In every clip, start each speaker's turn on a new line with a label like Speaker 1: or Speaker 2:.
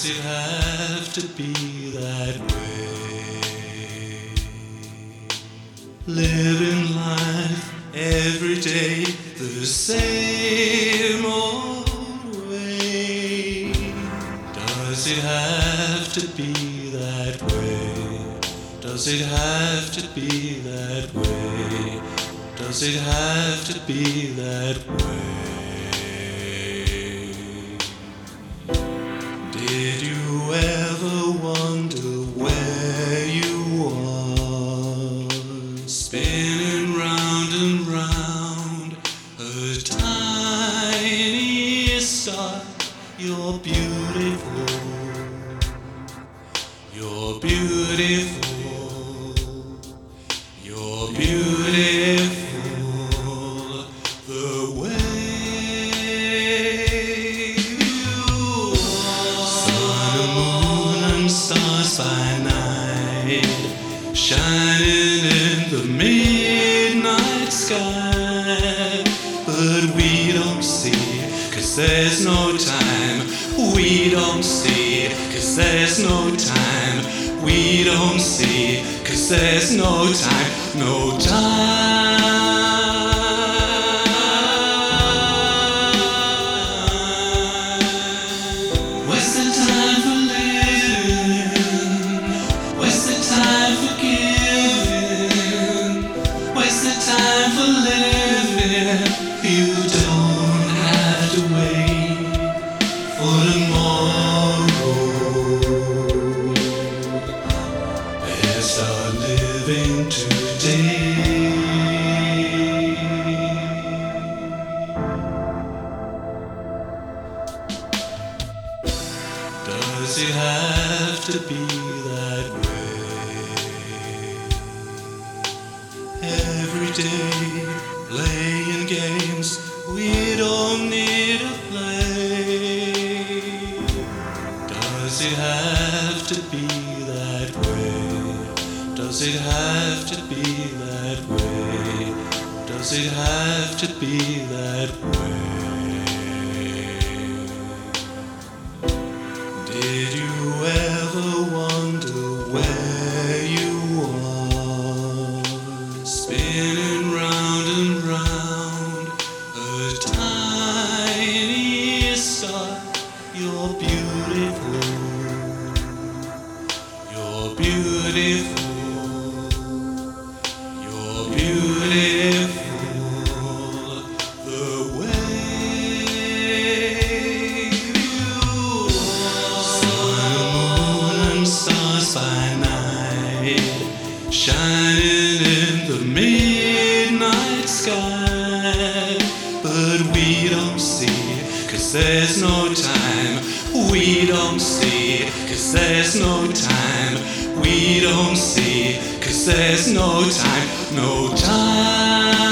Speaker 1: Does it have to be that way? Living life every day the same old way. Does it have to be that way? Does it have to be that way? Does it have to be that way? You're beautiful. You're beautiful. You're beautiful. The way you are. Sun moon and stars by night, shining in the midnight sky. But we don't see, cause there's no don't see, cause there's no time. We don't see, cause there's no time, no time. Living today. Does it have to be that way? Every day playing games we don't need to play. Does it have to be? Does it have to be that way? Does it have to be that way? Did you ever wonder where you are? Spinning round and round a tiny star. You're beautiful. You're beautiful. Cause there's no time. We don't see, cause there's no time. We don't see, cause there's no time, no time.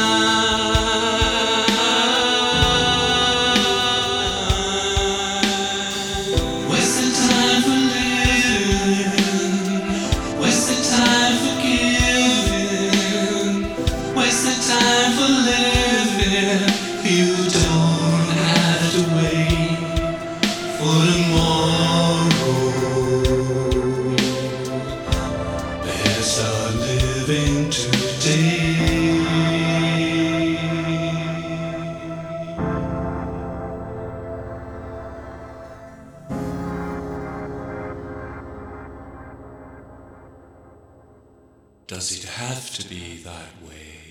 Speaker 1: Does it have to be that way?